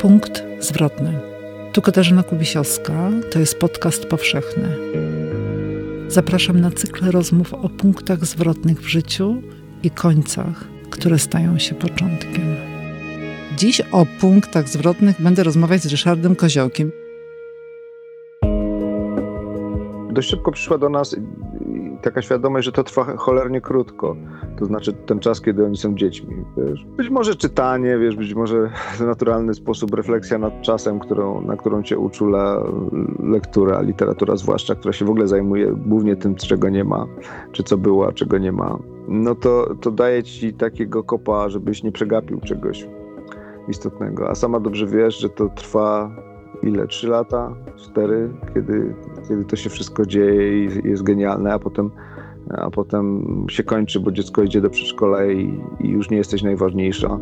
Punkt zwrotny. Tu Katarzyna Kubisiowska, to jest podcast powszechny. Zapraszam na cykl rozmów o punktach zwrotnych w życiu i końcach, które stają się początkiem. Dziś o punktach zwrotnych będę rozmawiać z Ryszardem Koziołkiem. Dość szybko przyszła do nas taka świadomość, że to trwa cholernie krótko. To znaczy ten czas, kiedy oni są dziećmi. Wiesz? Być może czytanie, wiesz, być może w naturalny sposób refleksja nad czasem, którą, na którą cię uczula lektura, literatura zwłaszcza, która się w ogóle zajmuje głównie tym, czego nie ma, czy co było, a czego nie ma. No to, to daje ci takiego kopa, żebyś nie przegapił czegoś istotnego. A sama dobrze wiesz, że to trwa ile? Trzy lata? Cztery? Kiedy, kiedy to się wszystko dzieje i jest genialne, a potem, a potem się kończy, bo dziecko idzie do przedszkola i, i już nie jesteś najważniejsza.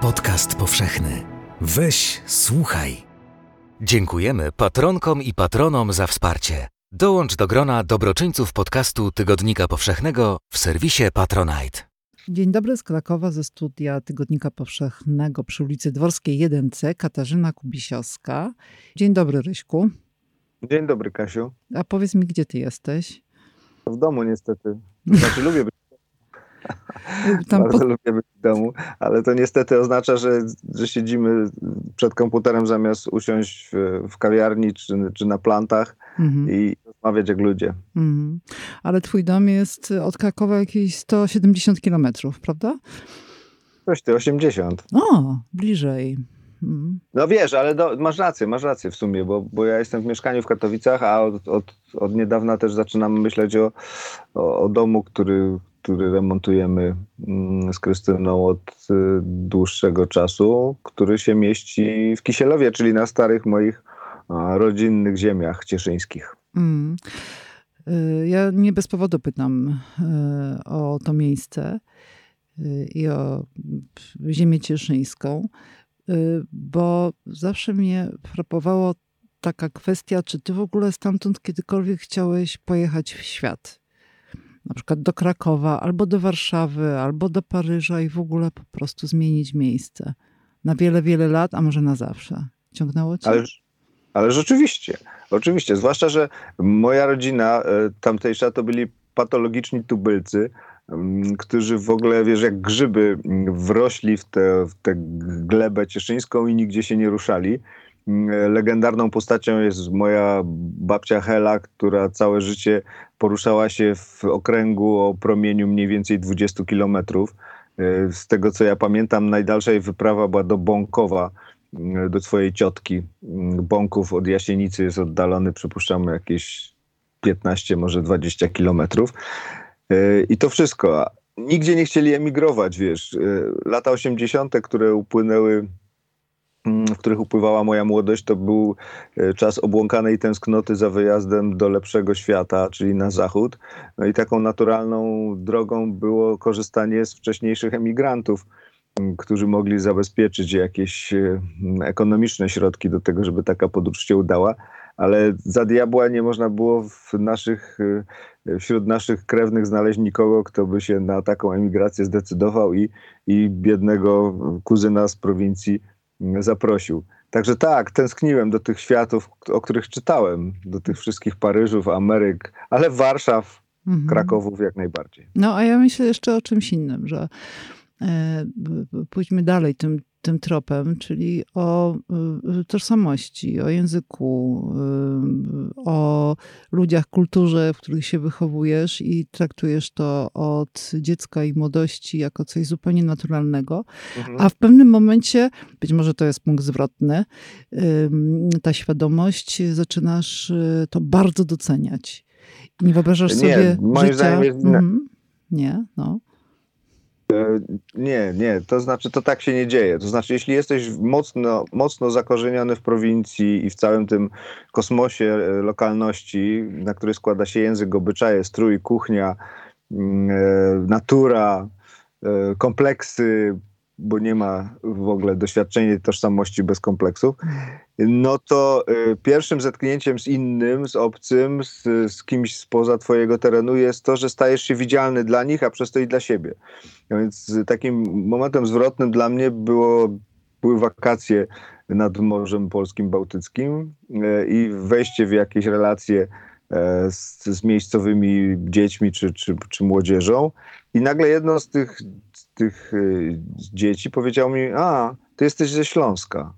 Podcast powszechny. Weź, słuchaj. Dziękujemy patronkom i patronom za wsparcie. Dołącz do grona dobroczyńców podcastu Tygodnika Powszechnego w serwisie Patronite. Dzień dobry z Krakowa ze studia Tygodnika Powszechnego przy ulicy Dworskiej 1C Katarzyna Kubisiowska. Dzień dobry Ryśku. Dzień dobry Kasiu. A powiedz mi, gdzie ty jesteś? W domu niestety. Znaczy lubię być Tam Bardzo pod... lubię być w domu, ale to niestety oznacza, że, że siedzimy przed komputerem zamiast usiąść w, w kawiarni czy, czy na plantach mhm. i rozmawiać jak ludzie. Mhm. Ale twój dom jest od Krakowa jakieś 170 kilometrów, prawda? Coś ty, 80. O, bliżej. Mhm. No wiesz, ale do, masz rację, masz rację w sumie, bo, bo ja jestem w mieszkaniu w Katowicach, a od, od, od niedawna też zaczynam myśleć o, o, o domu, który, który remontujemy mm, z Krystyną od y, dłuższego czasu, który się mieści w Kisielowie, czyli na starych moich rodzinnych ziemiach cieszyńskich. Mm. Y, ja nie bez powodu pytam y, o to miejsce i o ziemię cieszyńską, bo zawsze mnie frapowało taka kwestia, czy ty w ogóle stamtąd kiedykolwiek chciałeś pojechać w świat? Na przykład do Krakowa, albo do Warszawy, albo do Paryża i w ogóle po prostu zmienić miejsce na wiele, wiele lat, a może na zawsze. Ciągnęło cię? Ale, ale rzeczywiście, oczywiście. Zwłaszcza, że moja rodzina e, tamtejsza to byli patologiczni tubylcy, którzy w ogóle, wiesz, jak grzyby wrośli w tę glebę cieszyńską i nigdzie się nie ruszali. Legendarną postacią jest moja babcia Hela, która całe życie poruszała się w okręgu o promieniu mniej więcej 20 kilometrów. Z tego co ja pamiętam, najdalsza jej wyprawa była do Bąkowa, do swojej ciotki. Bąków od Jasienicy jest oddalony, przypuszczamy, jakieś 15, może 20 kilometrów. I to wszystko. Nigdzie nie chcieli emigrować, wiesz. Lata 80., które upłynęły w których upływała moja młodość, to był e, czas obłąkanej tęsknoty za wyjazdem do lepszego świata, czyli na zachód. No i taką naturalną drogą było korzystanie z wcześniejszych emigrantów, którzy mogli zabezpieczyć jakieś e, ekonomiczne środki do tego, żeby taka podróż się udała. Ale za diabła nie można było w naszych, e, wśród naszych krewnych znaleźć nikogo, kto by się na taką emigrację zdecydował i, i biednego kuzyna z prowincji zaprosił. Także tak, tęskniłem do tych światów, o których czytałem, do tych wszystkich Paryżów, Ameryk, ale Warszaw, mhm. Krakowów jak najbardziej. No a ja myślę jeszcze o czymś innym, że e, pójdźmy dalej tym tym tropem, czyli o y, tożsamości, o języku, y, o ludziach, kulturze, w których się wychowujesz i traktujesz to od dziecka i młodości jako coś zupełnie naturalnego, mhm. a w pewnym momencie, być może to jest punkt zwrotny, ta świadomość, zaczynasz y, to bardzo doceniać. Nie wyobrażasz nie, sobie moim życia... Zdaniem jest... Mhm. Nie, no. E, nie, nie, to znaczy to tak się nie dzieje. To znaczy, jeśli jesteś mocno, mocno zakorzeniony w prowincji i w całym tym kosmosie e, lokalności, na który składa się język, obyczaje, strój, kuchnia, mm, e, natura, kompleksy, bo nie ma w ogóle doświadczenia tożsamości bez kompleksów, no to y, pierwszym zetknięciem z innym, z obcym, z, z kimś spoza twojego terenu jest to, że stajesz się widzialny dla nich, a przez to i dla siebie. No więc takim momentem zwrotnym dla mnie było, były wakacje nad Morzem Polskim Bałtyckim y, i wejście w jakieś relacje e, z, z miejscowymi dziećmi czy, czy, czy młodzieżą. I nagle jedno z tych, tych y, dzieci powiedziało mi, a, ty jesteś ze Śląska.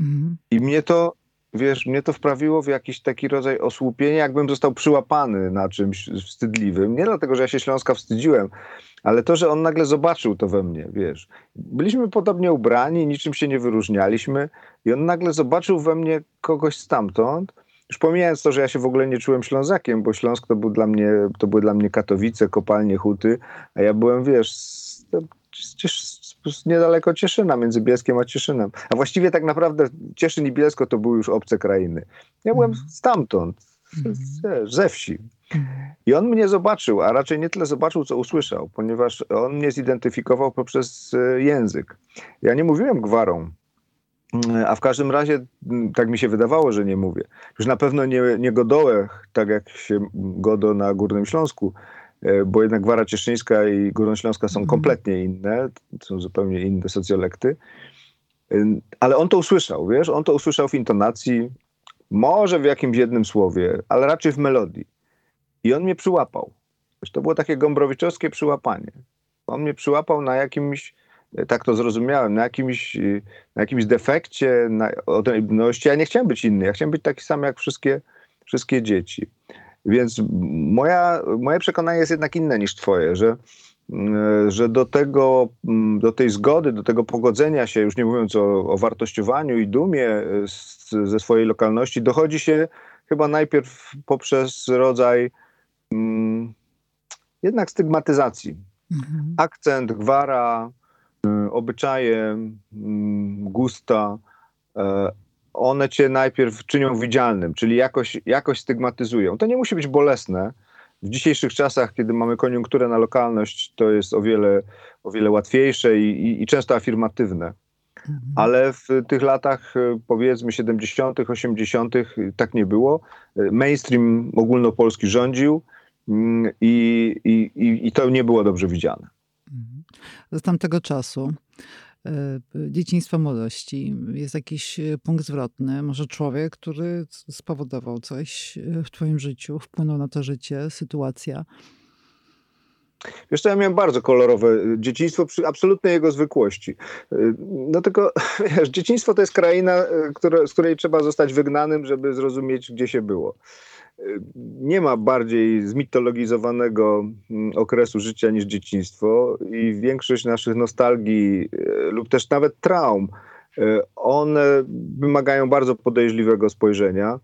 Mhm. I mnie to, wiesz, mnie to wprawiło w jakiś taki rodzaj osłupienia, jakbym został przyłapany na czymś wstydliwym. Nie dlatego, że ja się Śląska wstydziłem, ale to, że on nagle zobaczył to we mnie, wiesz. Byliśmy podobnie ubrani, niczym się nie wyróżnialiśmy i on nagle zobaczył we mnie kogoś stamtąd, już pomijając to, że ja się w ogóle nie czułem Ślązakiem, bo Śląsk to, był dla mnie, to były dla mnie Katowice, kopalnie, huty, a ja byłem, wiesz, niedaleko Cieszyna, między Bielskiem a Cieszynem. A właściwie tak naprawdę Cieszyn i Bielsko to były już obce krainy. Ja byłem mhm. stamtąd, mhm. ze wsi. I on mnie zobaczył, a raczej nie tyle zobaczył, co usłyszał, ponieważ on mnie zidentyfikował poprzez e, język. Ja nie mówiłem gwarą, Mm, a w każdym razie mm, tak mi się wydawało, że nie mówię. Już na pewno nie, nie godołech, tak jak się godo na Górnym Śląsku, bo jednak Gwara Cieszyńska i Górnośląska są mhm. kompletnie inne, są zupełnie inne socjolekty. Ale on to usłyszał, wiesz, on to usłyszał w intonacji, może w jakimś jednym słowie, ale raczej w melodii. I on mnie przyłapał. To było takie gombrowiczowskie przyłapanie. On mnie przyłapał na jakimś tak to zrozumiałem, na jakimś, na jakimś defekcie, na odrębności. Ja nie chciałem być inny, ja chciałem być taki sam jak wszystkie, wszystkie dzieci. Więc moja, moje przekonanie jest jednak inne niż twoje, że, że do tego, do tej zgody, do tego pogodzenia się, już nie mówiąc o, o wartościowaniu i dumie z, ze swojej lokalności, dochodzi się chyba najpierw poprzez rodzaj mm, jednak stygmatyzacji. Mhm. Akcent, gwara, Y, obyczaje, mm, gusta, e, one cię najpierw czynią widzialnym, czyli jakoś, jakoś stygmatyzują. To nie musi być bolesne. W dzisiejszych czasach, kiedy mamy koniunkturę na lokalność, to jest o wiele, o wiele łatwiejsze i, i, i często afirmatywne. Mhm. Ale w tych latach, e, powiedzmy 70., 80., tak nie było. E, mainstream ogólnopolski rządził mm, i, i, i to nie było dobrze widziane z tamtego czasu, e, dzieciństwa, młodości, jest jakiś e, punkt zwrotny, może człowiek, który spowodował coś e, w twoim życiu, wpłynął na to życie, sytuacja? Wiesz ja miałem bardzo kolorowe dzieciństwo przy absolutnej jego zwykłości. No tylko, wiesz, dzieciństwo to jest kraina, które, z której trzeba zostać wygnanym, żeby zrozumieć, gdzie się było nie ma bardziej zmitologizowanego mm, okresu życia niż dzieciństwo i większość naszych nostalgii e, lub też nawet traum, e, one wymagają bardzo podejrzliwego spojrzenia.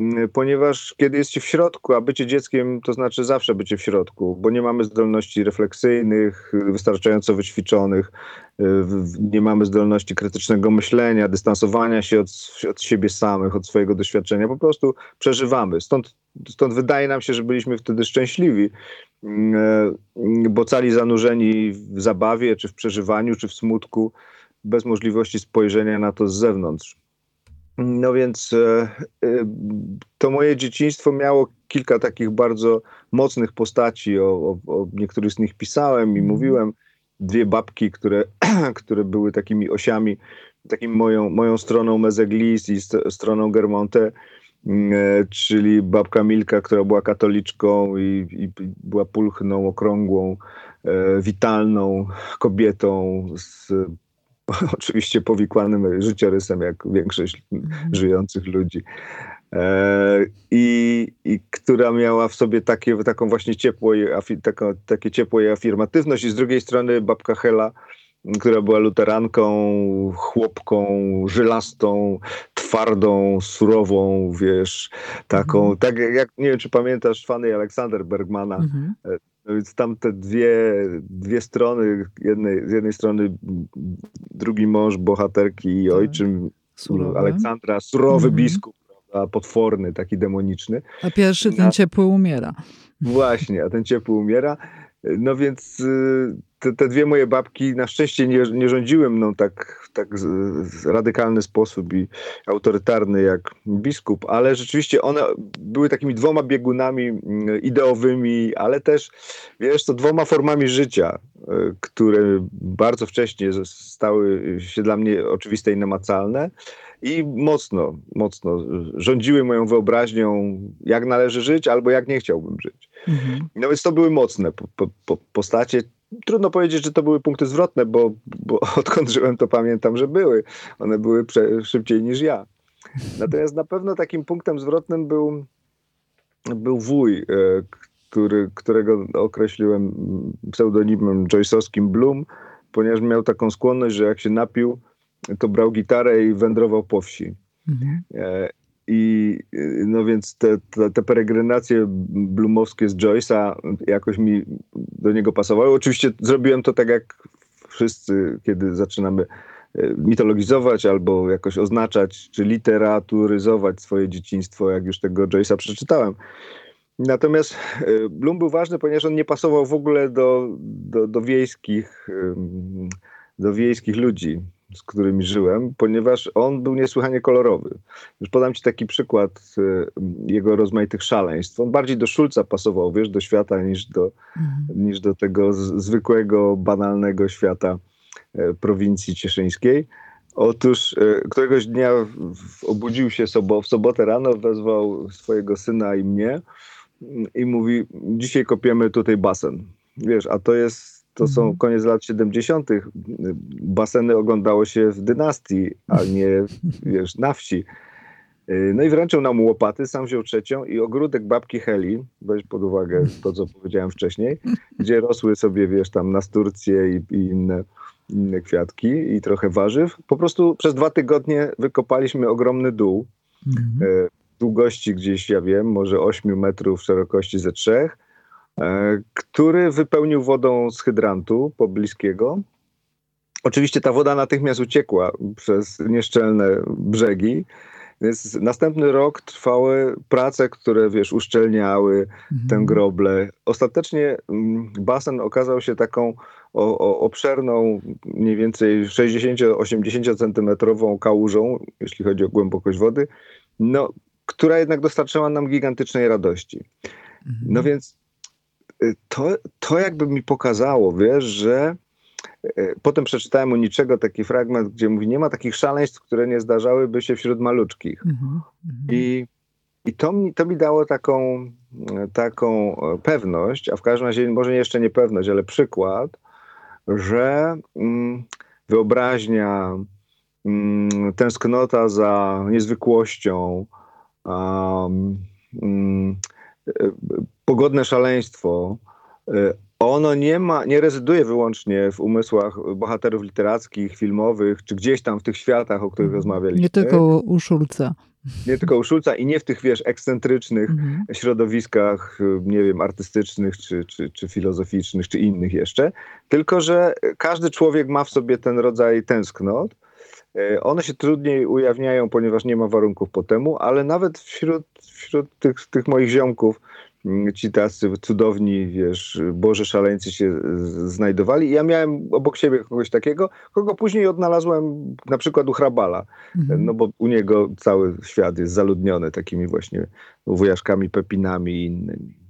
Mm, ponieważ kiedy jest się w środku, a bycie dzieckiem to znaczy zawsze bycie w środku, bo nie mamy zdolności refleksyjnych, wystarczająco wyćwiczonych, y, nie mamy zdolności krytycznego myślenia, dystansowania się od, od siebie samych, od swojego doświadczenia, po prostu przeżywamy. Stąd, stąd wydaje nam się, że byliśmy wtedy szczęśliwi, mm, y, bo cali zanurzeni w zabawie, czy w przeżywaniu, czy w smutku, bez możliwości spojrzenia na to z zewnątrz. No więc e, e, to moje dzieciństwo miało kilka takich bardzo mocnych postaci. O, o, o niektórych z nich pisałem i mhm. mówiłem. Dwie babki, które, które były takimi osiami, takim moją, moją stroną Mezeglis i stroną Germonte, mm, e, czyli babka Milka, która była katoliczką i, i była pulchną, okrągłą, witalną kobietą z oczywiście powikłanym życiorysem, jak większość mhm. żyjących ludzi. E, I, I, która miała w sobie takie, taką właśnie ciepło taką, takie ciepło i afirmatywność i z drugiej strony babka Hela, która była luteranką, chłopką, żylastą, twardą, surową, wiesz, taką, mm. tak jak, nie wiem, czy pamiętasz Fanny Aleksander Bergmana, mm -hmm. No więc tam te dwie, dwie strony, jednej, z jednej strony drugi mąż bohaterki i tak. ojczym Surowy. Aleksandra, surowy mhm. biskup, prawda, potworny, taki demoniczny. A pierwszy ten ciepły umiera. Właśnie, a ten ciepły umiera. No więc y, te, te, dwie moje babki na szczęście nie, nie rządziły mną tak, tak z, z radykalny sposób i autorytarny jak biskup, ale rzeczywiście one były takimi dwoma biegunami mm, ideowymi, ale też, wiesz, to dwoma formami życia, y, które bardzo wcześnie stały się dla mnie oczywiste i namacalne i mocno, mocno rządziły moją wyobraźnią, jak należy żyć albo jak nie chciałbym żyć. Mhm. No więc to były mocne po, po, postacie. Trudno powiedzieć, że to były punkty zwrotne, bo, bo odkąd żyłem, to pamiętam, że były. One były szybciej niż ja. Natomiast na pewno takim punktem zwrotnym był, był wuj, e, który, którego określiłem pseudonimem Joyce'owskim Bloom, ponieważ miał taką skłonność, że jak się napił, to brał gitarę i wędrował po wsi. Mhm. E, I no więc te, te, te peregrinacje blumowskie z Joyce'a jakoś mi do niego pasowały. Oczywiście zrobiłem to tak jak wszyscy, kiedy zaczynamy e, mitologizować albo jakoś oznaczać, czy literaturyzować swoje dzieciństwo, jak już tego Joyce'a przeczytałem. Natomiast e, Bloom był ważny, ponieważ on nie pasował w ogóle do, do, do wiejskich do wiejskich ludzi z którymi żyłem, ponieważ on był niesłychanie kolorowy. Już podam ci taki przykład e, jego rozmaitych szaleństw. On bardziej do Szulca pasował, wiesz, do świata niż do, mhm. niż do tego zwykłego, banalnego świata e, prowincji cieszyńskiej. Otóż e, któregoś dnia obudził się sobo, w sobotę rano, wezwał swojego syna i mnie i mówi, dzisiaj kopiemy tutaj basen. Wiesz, a to jest to są mhm. koniec lat 70. Baseny oglądało się w dynastii, a nie wiesz, na wsi. Y, no i wręczył nam łopaty, sam wziął trzecią i ogródek babki Heli, weź pod uwagę to, co powiedziałem wcześniej, gdzie rosły sobie, wiesz, tam nasturcje i, i inne, inne kwiatki i trochę warzyw. Po prostu przez dwa tygodnie wykopaliśmy ogromny dół, mhm. Y, długości gdzieś, ja wiem, może 8 metrów, szerokości ze trzech który wypełnił wodą z hydrantu pobliskiego. Oczywiście ta woda natychmiast uciekła przez nieszczelne brzegi. Więc następny rok trwały prace, które, wiesz, uszczelniały mhm. tę groblę. Ostatecznie mm, basen okazał się taką o, o, obszerną, mniej więcej 60-80 centymetrową kałużą, jeśli chodzi o głębokość wody, no, która jednak dostarczyła nam gigantycznej radości. Mhm. No więc to, to jakby mi pokazało, wiesz, że e, Potem przeczytałem u niczego taki fragment, gdzie mówi, nie ma takich szaleństw, które nie zdarzałyby się wśród maluczkich. Mm -hmm. I, i to, mi, to mi dało taką, taką pewność, a w każdym razie może jeszcze nie pewność, ale przykład, że mm, wyobraźnia, mm, tęsknota za niezwykłością, um, pogodne szaleństwo, e, ono nie ma, nie rezyduje wyłącznie w umysłach bohaterów literackich, filmowych, czy gdzieś tam w tych światach, o których mhm. rozmawialiśmy. Nie tylko u Szulca. Nie tylko u Szulca i nie w tych, wiesz, ekscentrycznych mhm. środowiskach, nie wiem, artystycznych, czy, czy, czy filozoficznych, czy innych jeszcze, tylko że każdy człowiek ma w sobie ten rodzaj tęsknot. E, one się trudniej ujawniają, ponieważ nie ma warunków po temu, ale nawet wśród, wśród tych, tych moich ziomków, ci tacy cudowni, wiesz, Boże szaleńcy się znajdowali. Ja miałem obok siebie kogoś takiego, kogo później odnalazłem na przykład u Hrabala, mhm. no bo u niego cały świat jest zaludniony takimi właśnie wujaszkami, pepinami i innymi.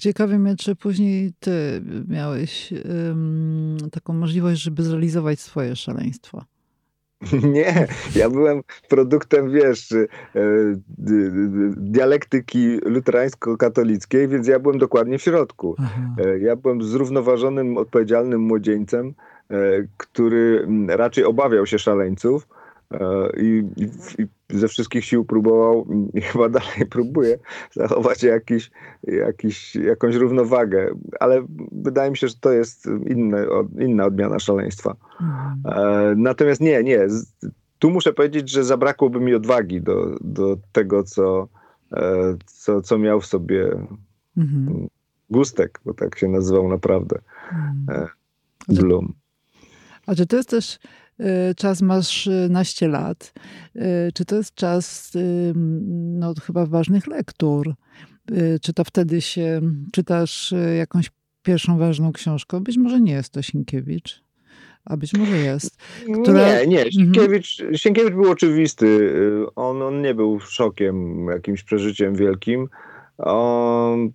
Ciekawi mnie, czy później ty miałeś um, taką możliwość, żeby zrealizować swoje szaleństwo. Nie, ja byłem produktem, wiesz, e, dialektyki luterańsko-katolickiej, więc ja byłem dokładnie w środku. Aha. E, ja byłem zrównoważonym, odpowiedzialnym młodzieńcem, e, który raczej obawiał się szaleńców i, i, ze wszystkich sił próbował i chyba dalej próbuje zachować jakiś, jakiś, jakąś równowagę, ale wydaje mi się, że to jest inne, inna odmiana szaleństwa. Mhm. Natomiast nie, nie. Tu muszę powiedzieć, że zabrakłoby mi odwagi do, do tego, co, e, co, co miał w sobie mhm. Gustek, bo tak się nazywał naprawdę. Mhm. E, Bloom. A czy to jest też czas masz naście lat. Y, czy to jest czas y, no, chyba ważnych lektur? Czy to wtedy się czytasz jakąś pierwszą ważną książką. Być może nie jest to Sienkiewicz, a być może jest. Która... Nie, nie. Mhm. Sienkiewicz, mhm. Sienkiewicz był oczywisty. On, on nie był szokiem, jakimś przeżyciem wielkim. On,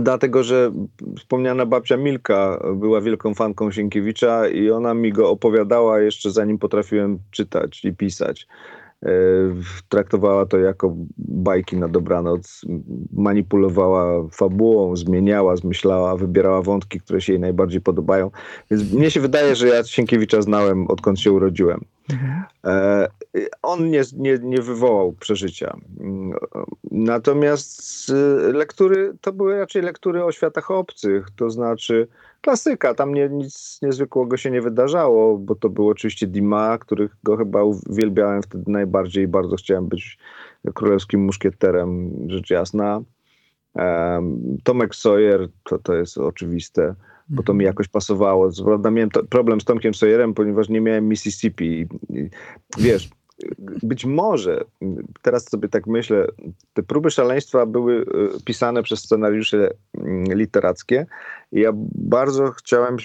dlatego, że wspomniana babcia Milka była wielką fanką Sienkiewicza i ona mi go opowiadała jeszcze zanim potrafiłem czytać i pisać. E, traktowała to jako bajki na dobranoc, manipulowała fabułą, zmieniała, zmyślała, wybierała wątki, które się jej najbardziej podobają. Więc mnie się wydaje, że ja Sienkiewicza znałem odkąd się urodziłem. Mhm. E, on nie, nie, nie wywołał przeżycia. Natomiast lektury to były raczej lektury o światach obcych, to znaczy klasyka, tam nie, nic niezwykłego się nie wydarzało, bo to był oczywiście Dima, którego chyba uwielbiałem wtedy najbardziej bardzo chciałem być królewskim muszkieterem, rzecz jasna. Um, Tomek Sawyer, to, to jest oczywiste, bo to mi jakoś pasowało. Co miałem problem z Tomkiem Sawyerem, ponieważ nie miałem Mississippi. I, i, wiesz, być może, teraz sobie tak myślę, te próby szaleństwa były e, pisane przez scenariusze literackie i ja bardzo chciałem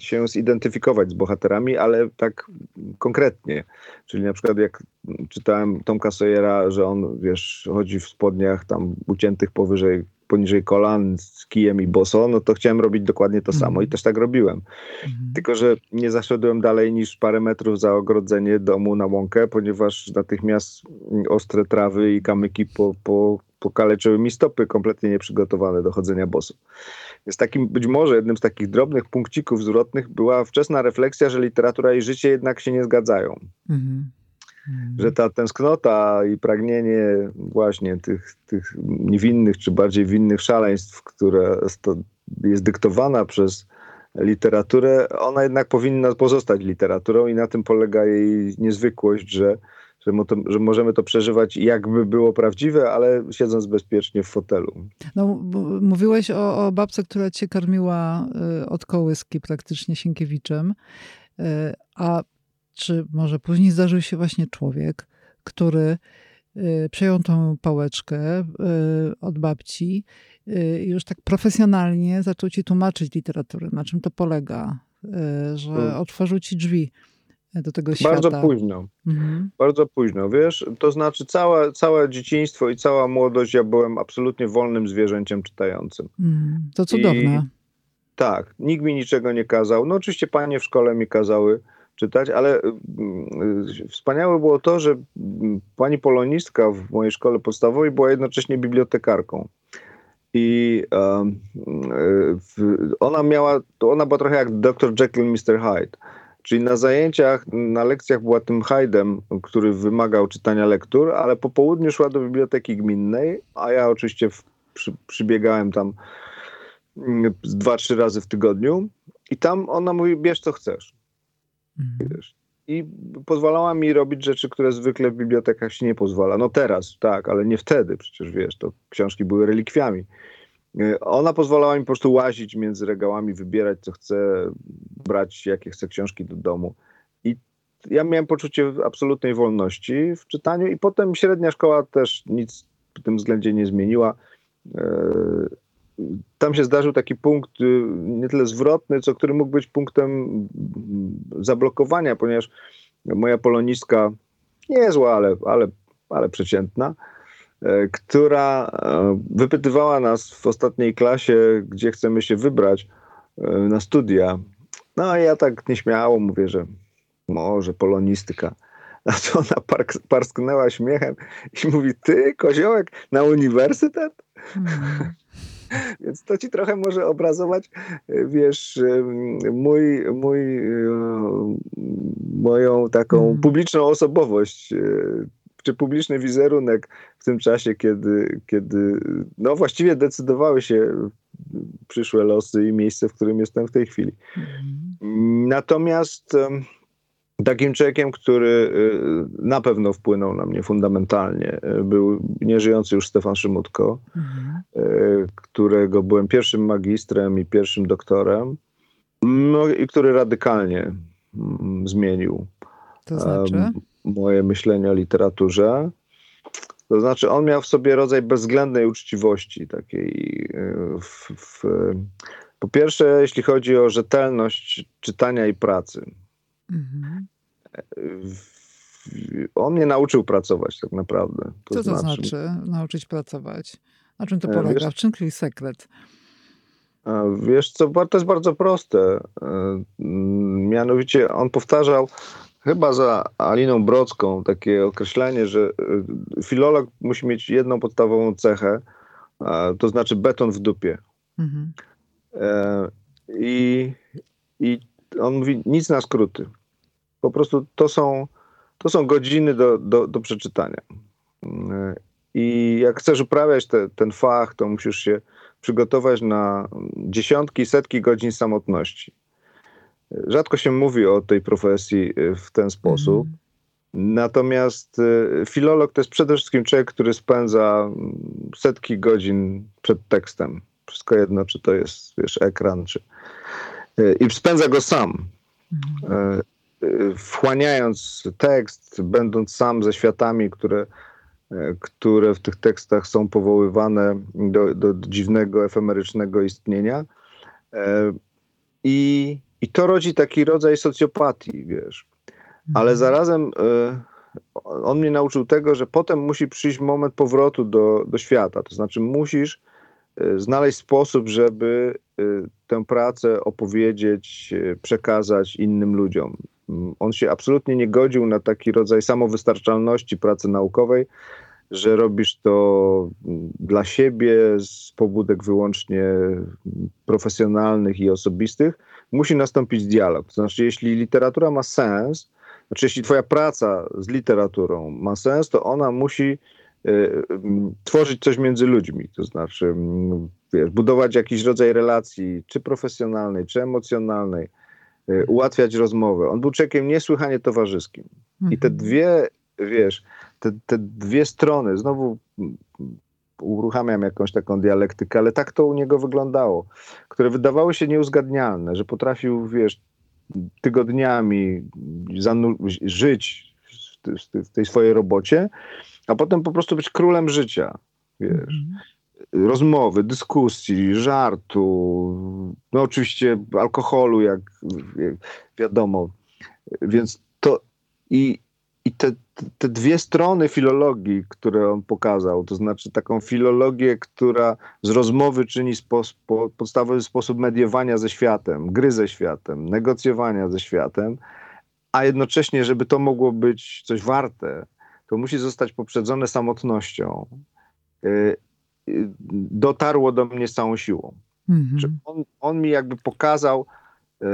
się zidentyfikować z bohaterami, ale tak konkretnie. Czyli na przykład jak czytałem Tomka Sawyera, że on, wiesz, chodzi w spodniach tam uciętych powyżej poniżej kolan z kijem i boso, no to chciałem robić dokładnie to samo i mhm. też tak robiłem. Mhm. Tylko, że nie zaszedłem dalej niż parę metrów za ogrodzenie domu na łąkę, ponieważ natychmiast ostre trawy i kamyki po, po, pokaleczyły mi stopy kompletnie nieprzygotowane do chodzenia boso. Więc takim, być może jednym z takich drobnych punkcików zwrotnych była wczesna refleksja, że literatura i życie jednak się nie zgadzają. Mhm. Mhm. że ta tęsknota i pragnienie właśnie tych, tych niewinnych czy bardziej winnych szaleństw, które jest dyktowana przez literaturę, ona jednak powinna pozostać literaturą i na tym polega jej niezwykłość, że, że, to, że możemy to przeżywać jakby było prawdziwe, ale siedząc bezpiecznie w fotelu. No, mówiłeś o, o babce, która cię karmiła y, od kołyski praktycznie Sienkiewiczem, y, a czy może później zdarzył się właśnie człowiek, który y, przejął tą pałeczkę y, od babci y, i już tak profesjonalnie zaczął ci tłumaczyć literaturę, na czym to polega, że hmm. otworzył ci drzwi do tego świata. Bardzo późno. Mhm. Bardzo późno, wiesz, to znaczy całe, całe dzieciństwo i cała młodość ja byłem absolutnie wolnym zwierzęciem czytającym. Mhm. To cudowne. I, tak, nikt mi niczego nie kazał. No oczywiście panie w szkole mi kazały, czytać, ale mm, wspaniałe było to, że pani polonistka w mojej szkole podstawowej była jednocześnie bibliotekarką. I ona miała, ona była trochę jak dr Jekyll i Mr. Hyde. Czyli na zajęciach, na lekcjach była tym Hyde'em, który wymagał czytania lektur, ale po południu szła do biblioteki gminnej, a ja oczywiście w, przy, przybiegałem tam mm, dwa, trzy razy w tygodniu. I tam ona mówi, bierz co chcesz. Mhm. I pozwalała mi robić rzeczy, które zwykle w bibliotekach się nie pozwala. No teraz, tak, ale nie wtedy, przecież wiesz, to książki były relikwiami. E, ona pozwalała mi po prostu łazić między regałami, wybierać co chcę, brać jakie chcę książki do domu. I ja miałem poczucie absolutnej wolności w czytaniu i potem średnia szkoła też nic w tym względzie nie zmieniła. Tam się zdarzył taki punkt y, nie tyle zwrotny, co który mógł być punktem zablokowania, ponieważ moja polonistka, niezła, ale, ale, ale przeciętna, e, która e, wypytywała nas w ostatniej klasie, gdzie chcemy się wybrać e, na studia. No i ja tak nieśmiało mówię, że może polonistyka. A to ona park, parsknęła śmiechem i mówi, ty, koziołek, na uniwersytet? Hmm. Więc to ci trochę może obrazować, e, wiesz, e, mój, mój, e, moją taką hmm. publiczną osobowość czy publiczny wizerunek w tym czasie, kiedy, kiedy no właściwie decydowały się przyszłe losy i miejsce, w którym jestem w tej chwili. Hmm. Natomiast Takim człowiekiem, który y, na pewno wpłynął na mnie fundamentalnie, y, był nieżyjący już Stefan Szymutko, mhm. Y, którego byłem pierwszym magistrem i pierwszym doktorem, no i który radykalnie mm, zmienił to znaczy? moje myślenie o literaturze. To znaczy, on miał w sobie rodzaj bezwzględnej uczciwości, takiej. W, w, po pierwsze, jeśli chodzi o rzetelność czytania i pracy. Mhm. On mnie nauczył pracować tak naprawdę. Co to znaczy nauczyć pracować? Na czym to E, polega? wiesz- W czym tkwi sekret? Wiesz co, to jest bardzo proste. E, Mianowicie on powtarzał chyba za Aliną Brodzką takie określenie, że e, filolog musi mieć jedną podstawową cechę, to znaczy beton w dupie. Mhm. I, I on mówi nic na skróty. Po prostu to są, to są godziny do, do, do przeczytania. I jak chcesz uprawiać te, ten fach, to musisz się przygotować na dziesiątki, setki godzin samotności. Rzadko się mówi o tej profesji w ten sposób. Mhm. Natomiast e, filolog to jest przede wszystkim człowiek, który spędza mm, setki godzin przed tekstem. Wszystko jedno, czy to jest wiesz, ekran, czy. e, I spędza go sam. Mhm. Wchłaniając tekst, będąc sam ze światami, które, które w tych tekstach są powoływane do, do dziwnego, efemerycznego istnienia. E, I, I to rodzi taki rodzaj socjopatii, wiesz. Ale Mhm. zarazem e, on mnie nauczył tego, że potem musi przyjść moment powrotu do, do świata. To znaczy, musisz e, znaleźć sposób, żeby tę pracę opowiedzieć, przekazać innym ludziom. On się absolutnie nie godził na taki rodzaj samowystarczalności pracy naukowej, że robisz to dla siebie z pobudek wyłącznie profesjonalnych i osobistych. Musi nastąpić dialog. To znaczy, jeśli literatura ma sens, znaczy, jeśli twoja praca z literaturą ma sens, to ona musi y, mm, tworzyć coś między ludźmi. To znaczy, mm, wiesz, budować jakiś rodzaj relacji, czy profesjonalnej, czy emocjonalnej, y, ułatwiać rozmowę. On był człowiekiem niesłychanie towarzyskim. I te Mhm. dwie, wiesz, te, te dwie strony, znowu uruchamiam jakąś taką dialektykę, ale tak to u niego wyglądało, które wydawały się nieuzgadnialne, że potrafił, wiesz, tygodniami żyć w tej swojej robocie, a potem po prostu być królem życia, wiesz Mhm. Rozmowy, dyskusji, żartu, no oczywiście alkoholu, jak, wiadomo. Więc to i, i te, te dwie strony filologii, które on pokazał, to znaczy taką filologię, która z rozmowy czyni spos, po, podstawowy sposób mediowania ze światem, gry ze światem, negocjowania ze światem, a jednocześnie, żeby to mogło być coś warte, to musi zostać poprzedzone samotnością. Dotarło do mnie z całą siłą. Mhm. On, on mi jakby pokazał e,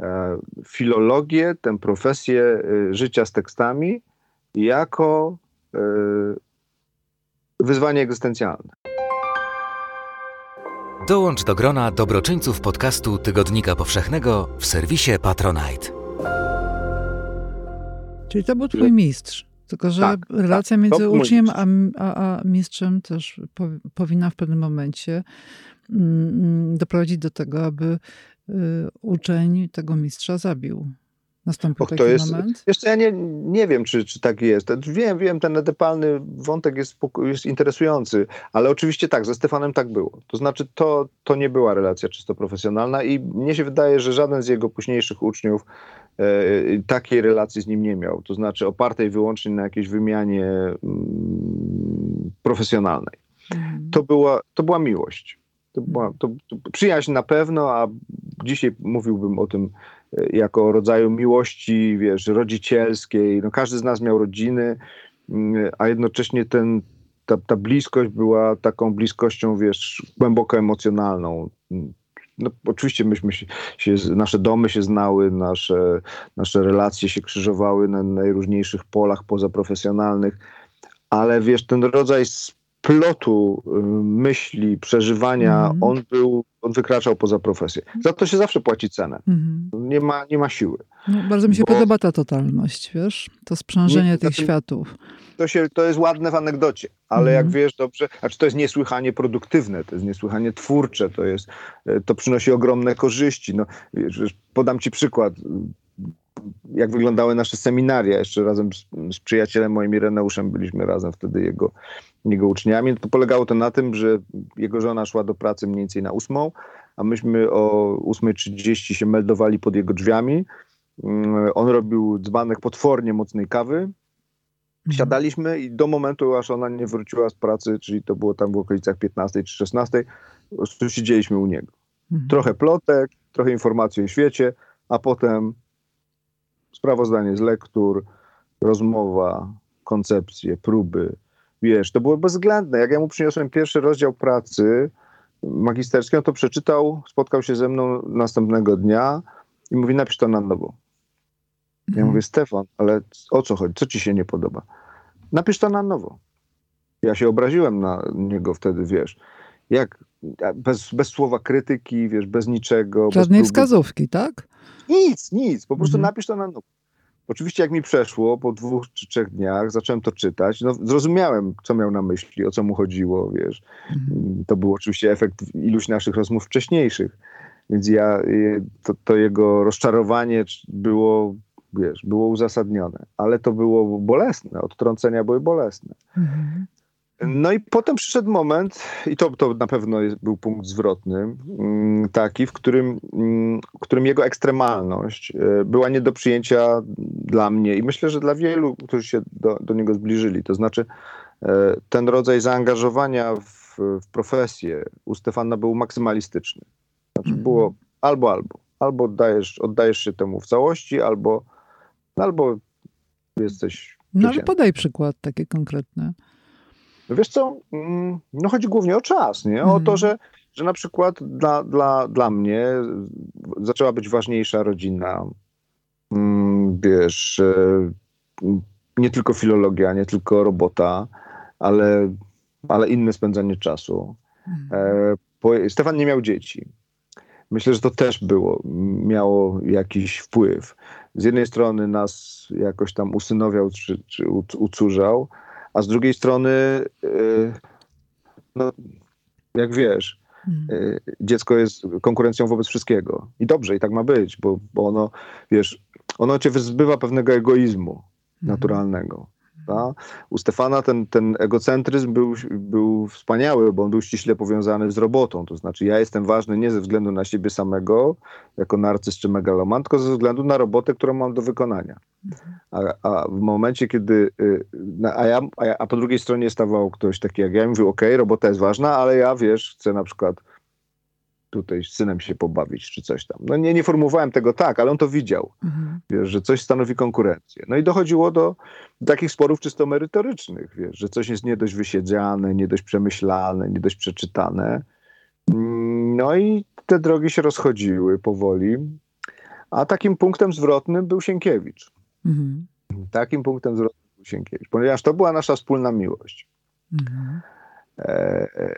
e, filologię, tę profesję e, życia z tekstami jako wyzwanie egzystencjalne. Dołącz do grona dobroczyńców podcastu Tygodnika Powszechnego w serwisie Patronite. Czyli to był twój mistrz. Tylko, że Tak, relacja tak, między uczniem a, a, a mistrzem też po, powinna w pewnym momencie mm, doprowadzić do tego, aby y, uczeń tego mistrza zabił. Nastąpił Och, to jest- moment? Jeszcze ja nie, nie wiem, czy, czy tak jest. Wiem, wiem, ten edepalny wątek jest, jest interesujący, ale oczywiście tak, ze Stefanem tak było. To znaczy, to, to nie była relacja czysto profesjonalna i mnie się wydaje, że żaden z jego późniejszych uczniów e, takiej relacji z nim nie miał. To znaczy, opartej wyłącznie na jakiejś wymianie mm, profesjonalnej. Mhm. To była, to była miłość. To była to, to przyjaźń na pewno, a dzisiaj mówiłbym o tym jako rodzaju miłości, wiesz, rodzicielskiej. No, każdy z nas miał rodziny, mm, a jednocześnie ten, ta, ta bliskość była taką bliskością, wiesz, głęboko emocjonalną. No, oczywiście myśmy się, się, nasze domy się znały, nasze, nasze relacje się krzyżowały na najróżniejszych polach pozaprofesjonalnych, ale wiesz, ten rodzaj splotu y, myśli, przeżywania, Mhm. on był, on wykraczał poza profesję. Za to się zawsze płaci cenę. Mhm. Nie ma, nie ma siły. No, bardzo mi się Bo- podoba ta totalność, wiesz? To sprzężenie Nie, tych znaczy- światów. To, się, to jest ładne w anegdocie, ale Mhm. jak wiesz dobrze, znaczy to jest niesłychanie produktywne, to jest niesłychanie twórcze, to, jest, e, to przynosi ogromne korzyści. No, wiesz, wiesz, podam ci przykład. jak wyglądały nasze seminaria. Jeszcze razem z, z przyjacielem moim Ireneuszem byliśmy razem wtedy jego, jego uczniami. To polegało to na tym, że jego żona szła do pracy mniej więcej na ósmą, a myśmy o 8.30 się meldowali pod jego drzwiami. Mm, on robił dzbanek potwornie mocnej kawy. Mhm. Siadaliśmy i do momentu, aż ona nie wróciła z pracy, czyli to było tam w okolicach 15 czy 16, po prostu siedzieliśmy u niego. Mhm. Trochę plotek, trochę informacji o świecie, a potem sprawozdanie z lektur, rozmowa, koncepcje, próby. Wiesz, to było bezwzględne. Jak ja mu przyniosłem pierwszy rozdział pracy magisterskiej, on to przeczytał, spotkał się ze mną następnego dnia i mówi, napisz to na nowo. Ja mhm. mówię, Stefan, ale o co chodzi? Co ci się nie podoba? Napisz to na nowo. Ja się obraziłem na niego wtedy, wiesz. Jak? Bez, bez słowa krytyki, wiesz, bez niczego. Żadnej bez wskazówki, tak? Nic, nic. Po prostu mhm. napisz to na nowo. Oczywiście jak mi przeszło, po dwóch czy trzech dniach zacząłem to czytać, no zrozumiałem, co miał na myśli, o co mu chodziło, wiesz. Mhm. To był oczywiście efekt iluś naszych rozmów wcześniejszych. Więc ja, y, to, to jego rozczarowanie było, wiesz, było uzasadnione. Ale to było bolesne, odtrącenia były bolesne. Mhm. No i potem przyszedł moment, i to, to na pewno był punkt zwrotny, mm, taki, w którym, mm, w którym jego ekstremalność e, była nie do przyjęcia dla mnie i myślę, że dla wielu, którzy się do, do niego zbliżyli. To znaczy, e, ten rodzaj zaangażowania w, w profesję u Stefana był maksymalistyczny. Znaczy, mhm. było albo, albo. Albo oddajesz, oddajesz się temu w całości, albo, albo jesteś. No ale podaj przykład taki konkretny. No wiesz co, mm, no chodzi głównie o czas, nie? O to, mhm. że, że na przykład dla, dla, dla mnie zaczęła być ważniejsza rodzina, mm, wiesz, e, nie tylko filologia, nie tylko robota, ale, ale inne spędzanie czasu. Mhm. E, Stefan nie miał dzieci. Myślę, że to też było, miało jakiś wpływ. Z jednej strony nas jakoś tam usynowiał czy, czy ucurzał, a z drugiej strony, y, no, jak wiesz, hmm. y, dziecko jest konkurencją wobec wszystkiego. I dobrze, i tak ma być, bo, bo ono, wiesz, ono cię wyzbywa pewnego egoizmu hmm. naturalnego. Ta? U Stefana ten, ten egocentryzm był, był wspaniały, bo on był ściśle powiązany z robotą. To znaczy, ja jestem ważny nie ze względu na siebie samego, jako narcyz czy megaloman, tylko ze względu na robotę, którą mam do wykonania. A, a w momencie, kiedy. Y, a, ja, a, ja, a po drugiej stronie stawał ktoś taki jak ja i mówił: OK, robota jest ważna, ale ja wiesz, chcę na przykład tutaj z synem się pobawić, czy coś tam. No nie, nie formułowałem tego tak, ale on to widział, mhm. wiesz, że coś stanowi konkurencję. No i dochodziło do, takich sporów czysto merytorycznych, wiesz, że coś jest nie dość wysiedziane, nie dość przemyślane, nie dość przeczytane. No i te drogi się rozchodziły powoli. A takim punktem zwrotnym był Sienkiewicz. Mhm. Takim punktem zwrotnym był Sienkiewicz, ponieważ to była nasza wspólna miłość. Mhm. E,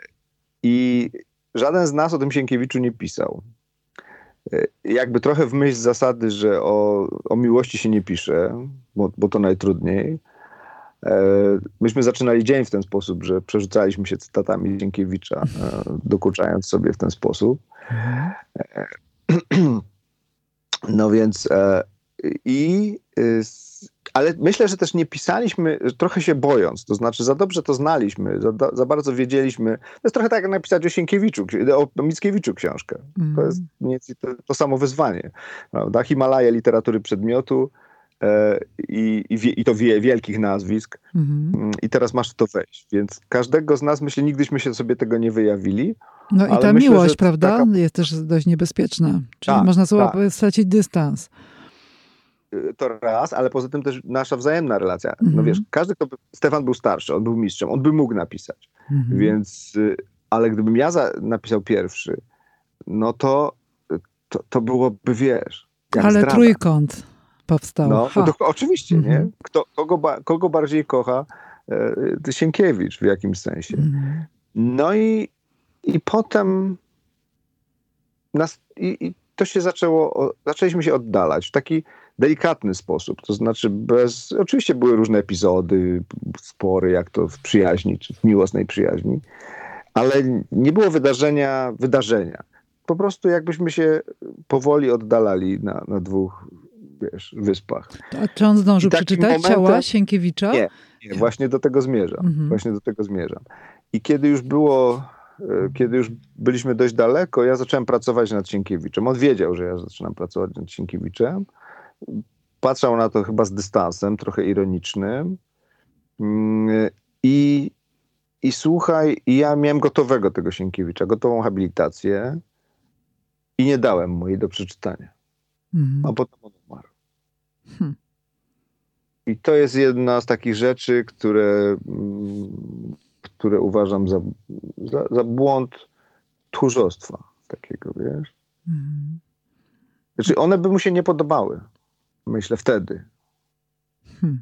I żaden z nas o tym Sienkiewiczu nie pisał. E, jakby trochę w myśl zasady, że o, o miłości się nie pisze, bo, bo to najtrudniej. E, myśmy zaczynali dzień w ten sposób, że przerzucaliśmy się cytatami Sienkiewicza, e, dokuczając sobie w ten sposób. No więc i ale myślę, że też nie pisaliśmy, trochę się bojąc, to znaczy za dobrze to znaliśmy, za, za bardzo wiedzieliśmy. To jest trochę tak jak napisać o Sienkiewiczu, o Mickiewiczu książkę. Mm. To jest to, to, samo wyzwanie. Prawda? Himalaje literatury przedmiotu e, i, i, i, to wie, wielkich nazwisk. Mm. I teraz masz to wejść. Więc każdego z nas, myślę, nigdyśmy się sobie tego nie wyjawili. No i ta myślę, miłość, prawda, taka... jest też dość niebezpieczna. Czyli tak, można tak. stracić dystans. To raz, ale poza tym też nasza wzajemna relacja. No mhm. wiesz, każdy, kto. Stefan był starszy, on był mistrzem, on by mógł napisać. Mhm. Więc, y, ale gdybym ja za, napisał pierwszy, no to, to, to byłoby, wiesz. ale zdrada. trójkąt powstał. No, to, oczywiście, nie? Mhm. Kto, kogo, kogo bardziej kocha e, Sienkiewicz w jakimś sensie. Mhm. No i, i potem nas, i, i to się zaczęło, zaczęliśmy się oddalać w taki delikatny sposób. To znaczy bez, oczywiście były różne epizody, spory, jak to w przyjaźni, czy w miłosnej przyjaźni, ale nie było wydarzenia, wydarzenia. Po prostu jakbyśmy się powoli oddalali na, na dwóch wiesz, wyspach. A czy on zdążył przeczytać momentem... ciała Sienkiewicza? Nie, nie, właśnie do tego zmierzam. Mhm. Właśnie do tego zmierzam. I kiedy już było, kiedy już byliśmy dość daleko, ja zacząłem pracować nad Sienkiewiczem. On wiedział, że ja zaczynam pracować nad Sienkiewiczem. Patrzał na to chyba z dystansem, trochę ironicznym. Mm, I, i słuchaj, ja miałem gotowego tego Sienkiewicza, gotową habilitację i nie dałem mu jej do przeczytania. Mhm. A potem on umarł. Hmm. I to jest jedna z takich rzeczy, które, mm, które uważam za, za, za błąd tchórzostwa takiego, wiesz? Mhm. Znaczy one by mu się nie podobały, myślę, wtedy. Hmm.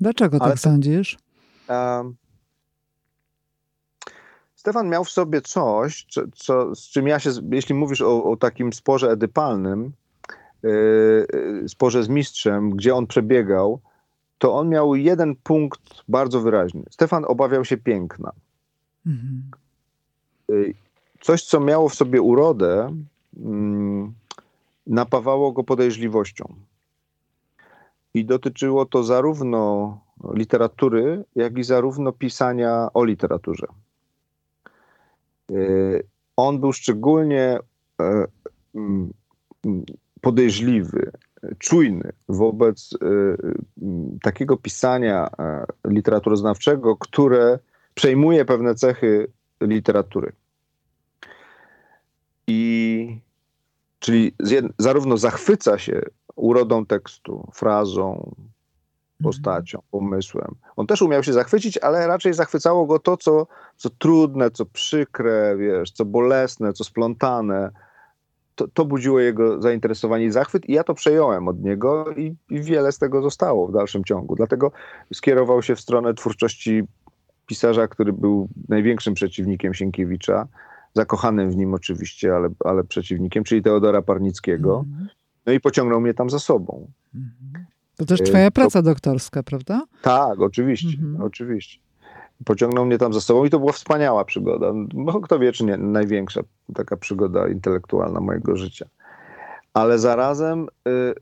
Dlaczego Ale tak sądzisz? Um, Stefan miał w sobie coś, co, co, z czym ja się, jeśli mówisz o, o takim sporze edypalnym, yy, sporze z mistrzem, gdzie on przebiegał, to on miał jeden punkt bardzo wyraźny. Stefan obawiał się piękna. Mhm. Yy, coś, co miało w sobie urodę, yy, napawało go podejrzliwością. I dotyczyło to zarówno literatury, jak i zarówno pisania o literaturze. Y, on był szczególnie e, mm, podejrzliwy, czujny wobec y, mm, takiego pisania e, literaturoznawczego, które przejmuje pewne cechy literatury. I czyli zarówno zachwyca się urodą tekstu, frazą, postacią, pomysłem. On też umiał się zachwycić, ale raczej zachwycało go to, co, co trudne, co przykre, wiesz, co bolesne, co splątane. To, to budziło jego zainteresowanie i zachwyt, i ja to przejąłem od niego, i, i wiele z tego zostało w dalszym ciągu. Dlatego skierował się w stronę twórczości pisarza, który był największym przeciwnikiem Sienkiewicza, zakochanym w nim oczywiście, ale, ale przeciwnikiem, czyli Teodora Parnickiego. -hmm. No i pociągnął mnie tam za sobą. -hmm. To też twoja praca to... doktorska, prawda? Tak, oczywiście, mhm. oczywiście. Pociągnął mnie tam za sobą i to była wspaniała przygoda. No, kto wie, czy nie największa taka przygoda intelektualna mojego życia. Ale zarazem y,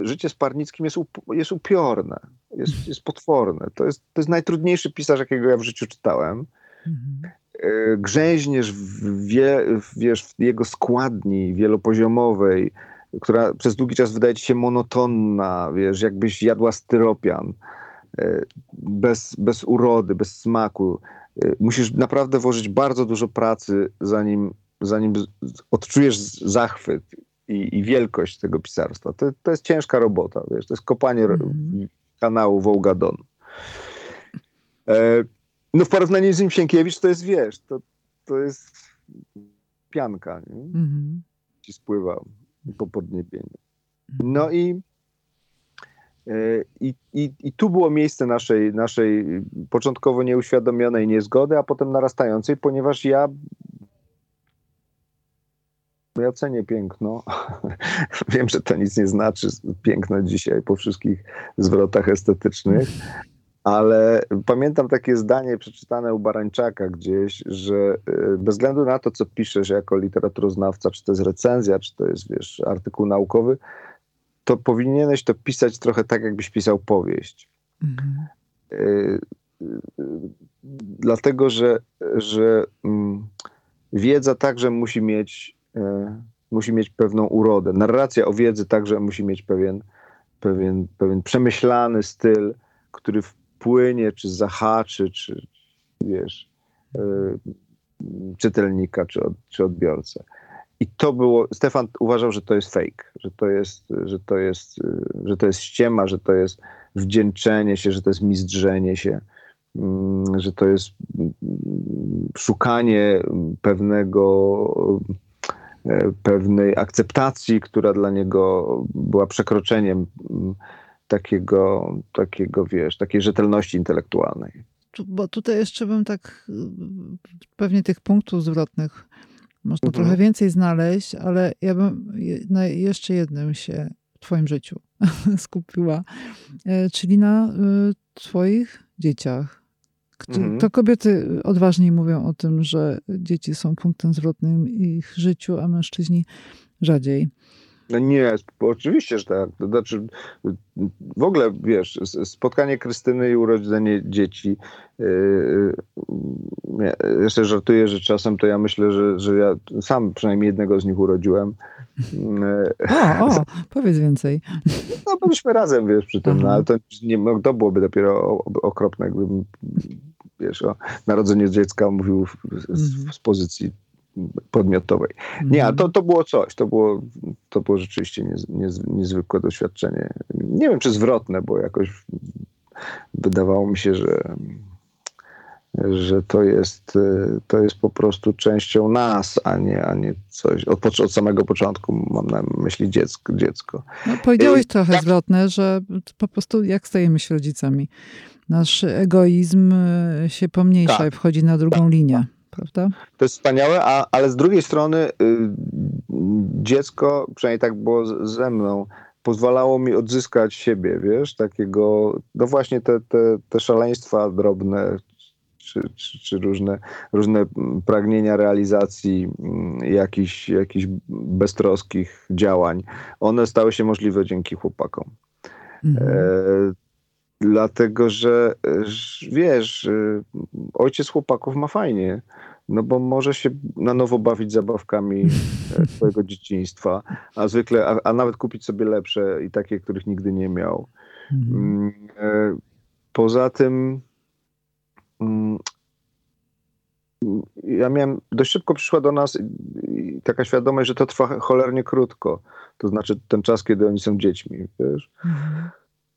życie z Parnickim jest, up, jest upiorne, jest, jest potworne. To jest, to jest najtrudniejszy pisarz, jakiego ja w życiu czytałem. Mhm. Y, grzęźniesz w, wie, wiesz, w jego składni wielopoziomowej, która przez długi czas wydaje ci się monotonna, wiesz, jakbyś jadła styropian, bez, bez urody, bez smaku. E, musisz naprawdę włożyć bardzo dużo pracy, zanim, zanim odczujesz zachwyt i, i wielkość tego pisarstwa. To, to jest ciężka robota, wiesz, to jest kopanie mm. kanału Wołgadon. E, no w porównaniu z nim Sienkiewicz to jest, wiesz, to, to jest pianka, nie? Mm. Ci spływa po podniebieniu. No i, e, i, i, i tu było miejsce naszej, naszej początkowo nieuświadomionej niezgody, a potem narastającej, ponieważ ja ja cenię piękno. Wiem, że to nic nie znaczy, piękno dzisiaj po wszystkich zwrotach estetycznych, ale pamiętam takie zdanie przeczytane u Barańczaka gdzieś, że y, bez względu na to, co piszesz jako literaturoznawca, czy to jest recenzja, czy to jest, wiesz, artykuł naukowy, to powinieneś to pisać trochę tak, jakbyś pisał powieść. Mhm. Y, y, dlatego, że, że mm, wiedza także musi mieć, musi mieć pewną urodę. Narracja o wiedzy także musi mieć pewien, pewien, pewien przemyślany styl, który wpłynie, czy zahaczy, czy wiesz, czytelnika, czy, od, czy odbiorcę. I to było, Stefan uważał, że to jest fake, że to jest, że to jest, że to jest ściema, że to jest wdzięczenie się, że to jest mizdrzenie się, mm, że to jest mm, szukanie pewnego, e, pewnej akceptacji, która dla niego była przekroczeniem mm, takiego, takiego, wiesz, takiej rzetelności intelektualnej. Bo tutaj jeszcze bym tak, pewnie tych punktów zwrotnych można mhm. trochę więcej znaleźć, ale ja bym na jeszcze jednym się w twoim życiu skupiła, e, czyli na e, twoich dzieciach. Mhm. To kobiety odważniej mówią o tym, że dzieci są punktem zwrotnym ich życiu, a mężczyźni rzadziej. No nie, oczywiście, że tak. To znaczy, w ogóle, wiesz, spotkanie Krystyny i urodzenie dzieci. Yy, ja jeszcze żartuję, że czasem to ja myślę, że, że ja sam przynajmniej jednego z nich urodziłem. O, o powiedz więcej. No, byliśmy razem, wiesz, przy tym, no, ale to, nie, no, to byłoby dopiero okropne, gdybym, wiesz, o narodzeniu dziecka mówił z, z mhm. pozycji podmiotowej. Nie, to, mhm. to było coś, to było, to było rzeczywiście niez, niez, niezwykłe doświadczenie. Nie wiem, czy zwrotne, bo jakoś wydawało mi się, że, że to jest, to jest po prostu częścią nas, a nie, a nie coś. Od, od samego początku mam na myśli dziecko. dziecko. No, powiedziałeś I, trochę tak. zwrotne, że po prostu jak stajemy się rodzicami? Nasz egoizm się pomniejsza tak. i wchodzi na drugą tak. linię prawda? To jest wspaniałe, a, ale z drugiej strony y, dziecko, przynajmniej tak było ze mną, pozwalało mi odzyskać siebie, wiesz, takiego, no właśnie te, te, te szaleństwa drobne, czy, czy, czy, różne, różne pragnienia realizacji mm, jakichś, jakichś beztroskich działań, one stały się możliwe dzięki chłopakom. Mhm. E, dlatego, że wiesz, y, ojciec chłopaków ma fajnie. No bo może się na nowo bawić zabawkami e, swojego dzieciństwa, a zwykle, a, a, nawet kupić sobie lepsze i takie, których nigdy nie miał. Mhm. Mm, e, poza tym mm, ja miałem, dość szybko przyszła do nas taka świadomość, że to trwa cholernie krótko. To znaczy ten czas, kiedy oni są dziećmi, wiesz. Mhm.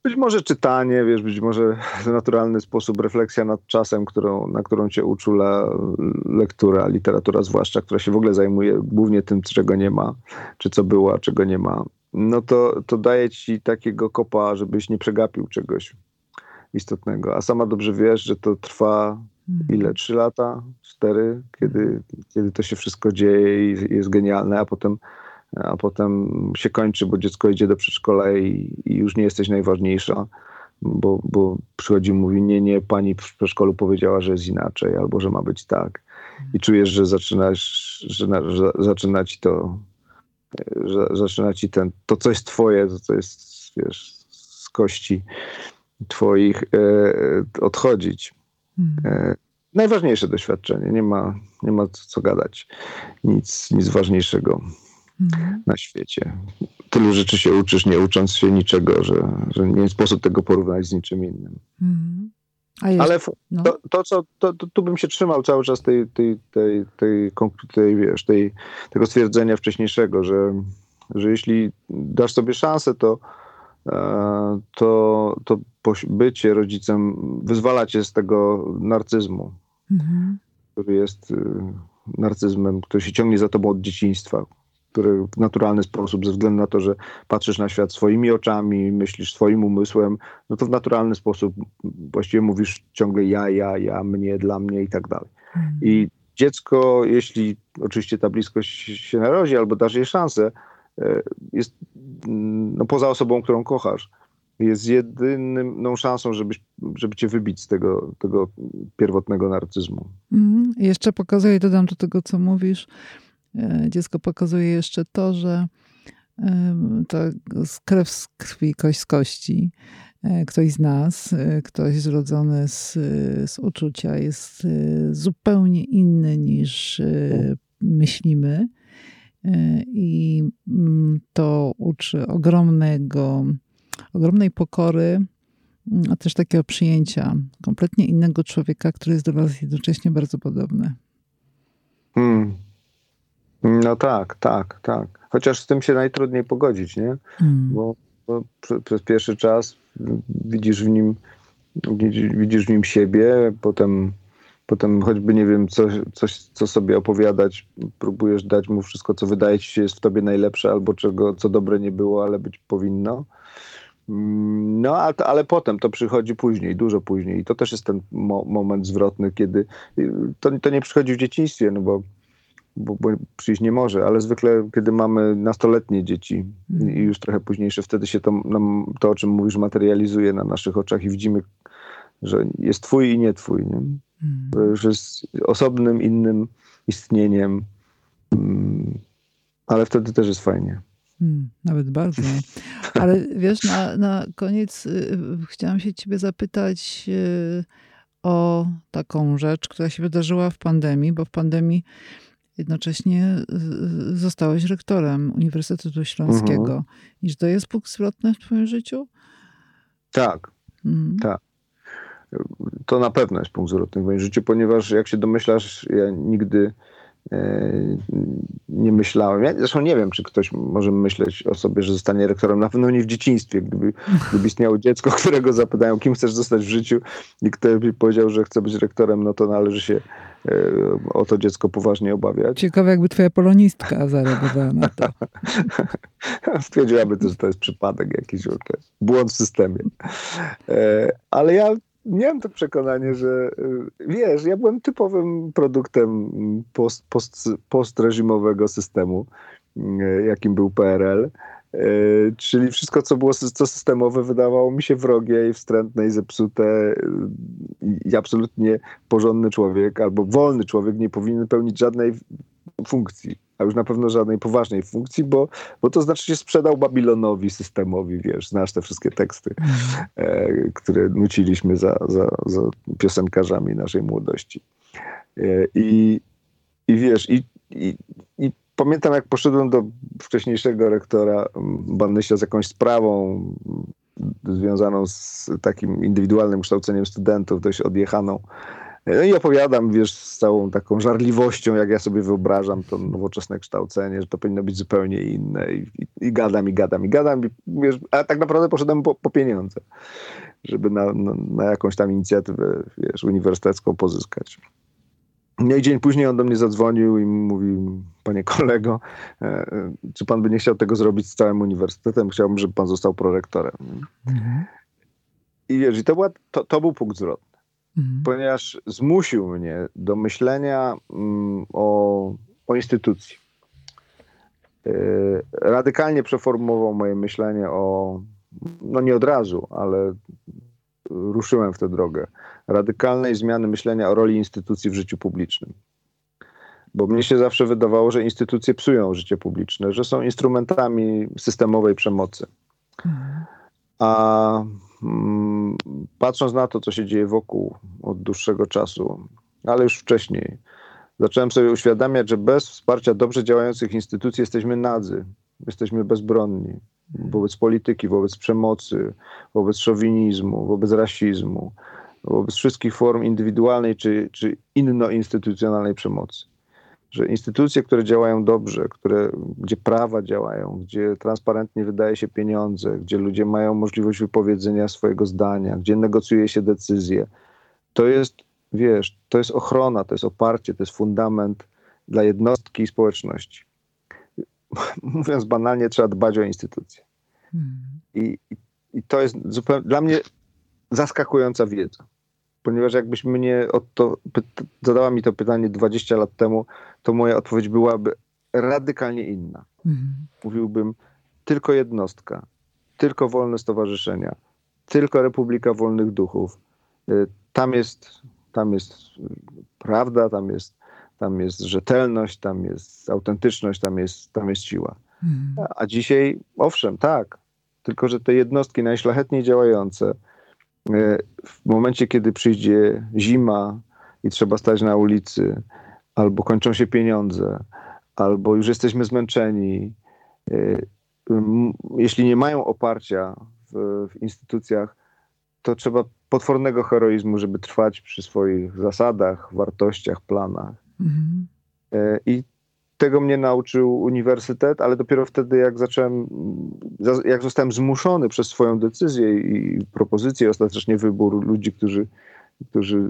Być może czytanie, wiesz, być może w naturalny sposób refleksja nad czasem, którą, na którą cię uczula lektura, literatura zwłaszcza, która się w ogóle zajmuje głównie tym, czego nie ma, czy co było, a czego nie ma. No to, to daje ci takiego kopa, żebyś nie przegapił czegoś istotnego. A sama dobrze wiesz, że to trwa mhm. ile? Trzy lata? Cztery? Kiedy, kiedy to się wszystko dzieje i jest genialne, a potem a potem się kończy, bo dziecko idzie do przedszkola i, i już nie jesteś najważniejsza, bo, bo przychodzi i mówi, nie, nie, pani w przedszkolu powiedziała, że jest inaczej, albo że ma być tak. I czujesz, że zaczynasz, że, że zaczyna ci to, że zaczyna ci ten, to co jest twoje, to co jest, wiesz, z kości twoich e, odchodzić. E, najważniejsze doświadczenie, nie ma, nie ma co gadać. Nic, nic ważniejszego mhm. na świecie. Tylu rzeczy się uczysz, nie ucząc się niczego, że, że nie sposób tego porównać z niczym innym. Mhm. Ale no. to, to, co, to, to, tu bym się trzymał cały czas tej, tej, tej, tej, tej, wiesz, tej, tego stwierdzenia wcześniejszego, że, że jeśli dasz sobie szansę, to, e, to, to bycie rodzicem wyzwala cię z tego narcyzmu, mhm. który jest y, narcyzmem, który się ciągnie za tobą od dzieciństwa, który w naturalny sposób, ze względu na to, że patrzysz na świat swoimi oczami, myślisz swoim umysłem, no to w naturalny sposób właściwie mówisz ciągle ja, ja, ja, mnie, dla mnie i tak dalej. Mhm. I dziecko, jeśli oczywiście ta bliskość się narodzi albo dasz jej szansę, e, jest mm, no, poza osobą, którą kochasz, jest jedyną szansą, żeby, żeby cię wybić z tego, tego pierwotnego narcyzmu. Mm, jeszcze pokazuję, dodam do tego, co mówisz, dziecko pokazuje jeszcze to, że to krew z krwi, kość z kości. E, ktoś z nas, e, ktoś zrodzony z, z uczucia jest zupełnie inny niż myślimy. I mm, to uczy ogromnego, ogromnej pokory, a też takiego przyjęcia kompletnie innego człowieka, który jest do nas jednocześnie bardzo podobny. Hmm. No tak, tak, tak. Chociaż z tym się najtrudniej pogodzić, nie? Mm. Bo, bo przez pierwszy czas widzisz w nim widzisz w nim siebie, potem, potem choćby nie wiem, coś, coś, co sobie opowiadać, próbujesz dać mu wszystko, co wydaje ci się jest w tobie najlepsze, albo czego, co dobre nie było, ale być powinno. Mm, no, ale, ale potem to przychodzi później, dużo później. I to też jest ten mo moment zwrotny, kiedy to, to nie przychodzi w dzieciństwie, no bo bo, bo przyjść nie może, ale zwykle, kiedy mamy nastoletnie dzieci mm. i już trochę późniejsze, wtedy się to, nam, to, o czym mówisz, materializuje na naszych oczach i widzimy, że jest twój i nie twój. Nie? Mm. Że jest osobnym, innym istnieniem, mm, ale wtedy też jest fajnie. Hmm, nawet bardzo. Ale wiesz, na, na koniec y, chciałam się ciebie zapytać y, o taką rzecz, która się wydarzyła w pandemii, bo w pandemii jednocześnie y, zostałeś rektorem Uniwersytetu Śląskiego. Mhm. I czy to jest punkt zwrotny w twoim życiu? Tak, mhm. tak. To na pewno jest punkt zwrotny w moim życiu, ponieważ jak się domyślasz, ja nigdy E, nie myślałem. Ja zresztą nie wiem, czy ktoś może myśleć o sobie, że zostanie rektorem. Na pewno nie w dzieciństwie. Gdyby, gdyby istniało dziecko, którego zapytają, kim chcesz zostać w życiu i kto by powiedział, że chce być rektorem, no to należy się e, o to dziecko poważnie obawiać. Ciekawe, jakby twoja polonistka zareagowała na to. Stwierdziłaby że to jest przypadek jakiś, błąd w systemie. E, ale ja miałem to przekonanie, że y, wiesz, ja byłem typowym produktem post, post, postreżimowego systemu, jakim był PRL. Y, czyli wszystko, co było co systemowe, wydawało mi się wrogie i wstrętne i zepsute. I absolutnie porządny człowiek albo wolny człowiek nie powinien pełnić żadnej funkcji a już na pewno żadnej poważnej funkcji, bo, bo to znaczy się sprzedał Babilonowi systemowi, wiesz, znasz te wszystkie teksty, e, które nuciliśmy za, za, za piosenkarzami naszej młodości. E, i, I wiesz, i, i, i pamiętam jak poszedłem do wcześniejszego rektora Bannysia z jakąś sprawą związaną z takim indywidualnym kształceniem studentów, dość odjechaną, no i opowiadam, wiesz, z całą taką żarliwością, jak ja sobie wyobrażam to nowoczesne kształcenie, że to powinno być zupełnie inne. I, i, i gadam, i gadam, i gadam. I, wiesz, a tak naprawdę poszedłem po, po pieniądze, żeby na, na, na, jakąś tam inicjatywę, wiesz, uniwersytecką pozyskać. No i dzień później on do mnie zadzwonił i mówi, panie kolego, e, e, czy pan by nie chciał tego zrobić z całym uniwersytetem? Chciałbym, żeby pan został prorektorem. Mhm. I wiesz, i to, była, to, to był punkt zwrotny mhm. ponieważ zmusił mnie do myślenia mm, o, o instytucji. Yy, radykalnie przeformułował moje myślenie o, no nie od razu, ale ruszyłem w tę drogę, radykalnej zmiany myślenia o roli instytucji w życiu publicznym. Bo mnie się zawsze wydawało, że instytucje psują życie publiczne, że są instrumentami systemowej przemocy. A Mm, patrząc na to, co się dzieje wokół od dłuższego czasu, ale już wcześniej, zacząłem sobie uświadamiać, że bez wsparcia dobrze działających instytucji jesteśmy nadzy, jesteśmy bezbronni wobec polityki, wobec przemocy, wobec szowinizmu, wobec rasizmu, wobec wszystkich form indywidualnej czy, czy innoinstytucjonalnej przemocy że instytucje, które działają dobrze, które, gdzie prawa działają, gdzie transparentnie wydaje się pieniądze, gdzie ludzie mają możliwość wypowiedzenia swojego zdania, gdzie negocjuje się decyzje, to jest, wiesz, to jest ochrona, to jest oparcie, to jest fundament dla jednostki i społeczności. Mówiąc banalnie, trzeba dbać o instytucje. Hmm. I, i, to jest zupełnie dla mnie zaskakująca wiedza ponieważ jakbyś mnie o to, zadała mi to pytanie 20 lat temu, to moja odpowiedź byłaby radykalnie inna. Mhm. Mówiłbym tylko jednostka, tylko wolne stowarzyszenia, tylko Republika Wolnych Duchów. Y, tam jest, tam jest prawda, tam jest, tam jest rzetelność, tam jest autentyczność, tam jest, tam jest siła. Mhm. A dzisiaj, owszem, tak, tylko że te jednostki najszlachetniej działające, E, w momencie, kiedy przyjdzie zima i trzeba stać na ulicy, albo kończą się pieniądze, albo już jesteśmy zmęczeni, e, jeśli nie mają oparcia w, w instytucjach, to trzeba potwornego heroizmu, żeby trwać przy swoich zasadach, wartościach, planach. Mhm. E, I tego mnie nauczył uniwersytet, ale dopiero wtedy, jak zacząłem, jak zostałem zmuszony przez swoją decyzję i propozycję, ostatecznie wybór ludzi, którzy, którzy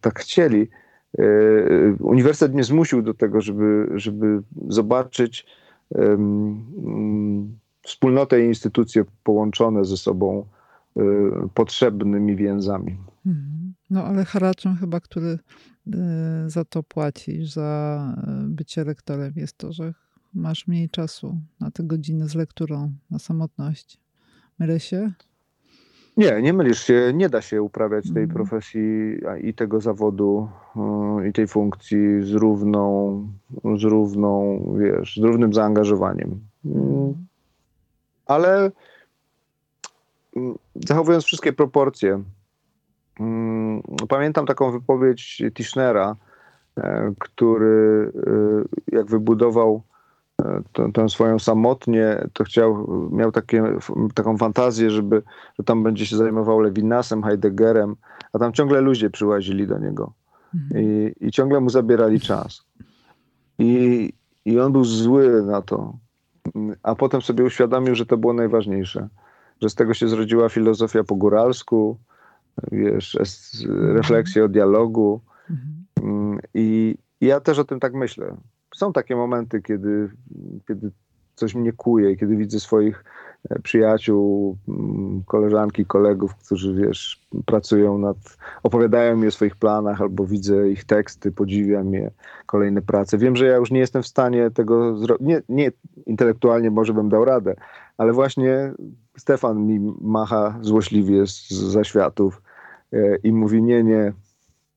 tak chcieli, e, uniwersytet mnie zmusił do tego, żeby, żeby zobaczyć wspólnotę i instytucje połączone ze sobą e, potrzebnymi więzami. Mhm. No ale haraczem chyba, który za to płacisz, za y, bycie lektorem, jest to, że masz mniej czasu na te godziny z lekturą, na samotność. Mylę się? Nie, nie mylisz się. Nie da się uprawiać tej mm. profesji i tego zawodu y, i tej funkcji z równą, z równą, wiesz, z równym zaangażowaniem. Mm. ale mm, zachowując wszystkie proporcje, mm, pamiętam taką wypowiedź Tischnera, e, który e, jak wybudował tę, tę swoją samotnie, to chciał, miał takie, taką fantazję, żeby, że tam będzie się zajmował Lewinasem, Heideggerem, a tam ciągle ludzie przyłazili do niego mhm. i, i ciągle mu zabierali czas. I, I on był zły na to, a potem sobie uświadomił, że to było najważniejsze, że z tego się zrodziła filozofia po góralsku, wiesz, mhm. refleksja o dialogu mhm. Mm, i, i ja też o tym tak myślę są takie momenty, kiedy, kiedy coś mnie kuje, kiedy widzę swoich e, przyjaciół, mm, koleżanki, kolegów, którzy wiesz, pracują nad, opowiadają mi o swoich planach, albo widzę ich teksty, podziwiam je, kolejne prace. Wiem, że ja już nie jestem w stanie tego zrobić. Nie, nie intelektualnie może bym dał radę, ale właśnie Stefan mi macha złośliwie z, z zaświatów e, i mówi: Nie, nie,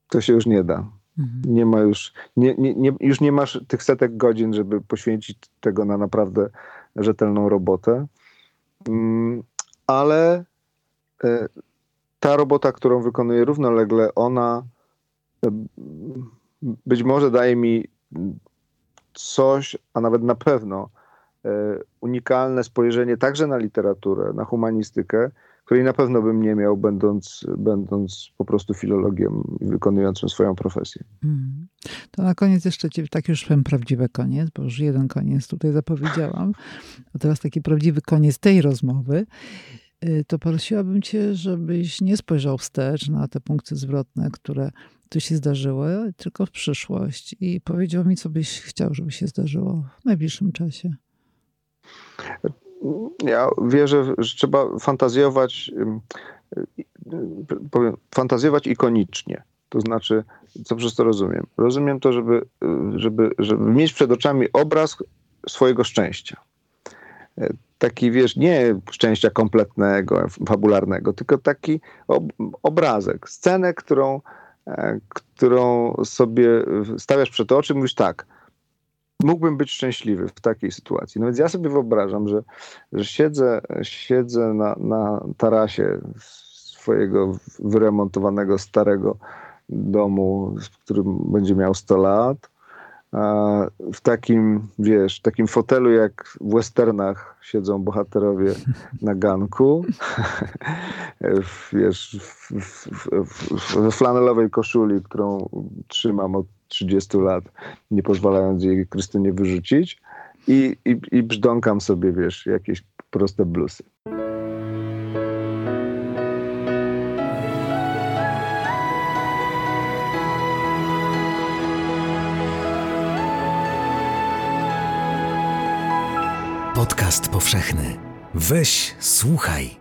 to się już nie da Mhm. Nie ma już, nie, nie, nie, już nie masz tych setek godzin, żeby poświęcić tego na naprawdę rzetelną robotę. Mm, ale e, ta robota, którą wykonuję równolegle, ona e, być może daje mi coś, a nawet na pewno unikalne spojrzenie także na literaturę, na humanistykę, której na pewno bym nie miał, będąc, będąc po prostu filologiem i wykonującym swoją profesję. Mm. To na koniec jeszcze tak już powiem prawdziwy koniec, bo już jeden koniec tutaj zapowiedziałam, a teraz taki prawdziwy koniec tej rozmowy. Y, to prosiłabym cię, żebyś nie spojrzał wstecz na te punkty zwrotne, które tu się zdarzyły, tylko w przyszłość i powiedział mi, co byś chciał, żeby się zdarzyło w najbliższym czasie ja wierzę, że trzeba fantazjować, powiem, fantazjować ikonicznie. To znaczy, co przez to rozumiem? Rozumiem to, żeby, żeby, żeby mieć przed oczami obraz swojego szczęścia. Taki, wiesz, nie szczęścia kompletnego, fabularnego, tylko taki ob obrazek, scenę, którą, e, którą sobie stawiasz przed oczy, mówisz tak, mógłbym być szczęśliwy w takiej sytuacji. No więc ja sobie wyobrażam, że, że siedzę, siedzę na, na tarasie swojego wyremontowanego starego domu, w którym będzie miał 100 lat, w takim, wiesz, takim fotelu jak w westernach siedzą bohaterowie na ganku, wiesz, w, w, w, w flanelowej koszuli, którą trzymam od 30 lat, nie pozwalając jej Krystynie wyrzucić i, i, i brzdąkam sobie, wiesz, jakieś proste bluesy. Podcast powszechny. Weź, słuchaj.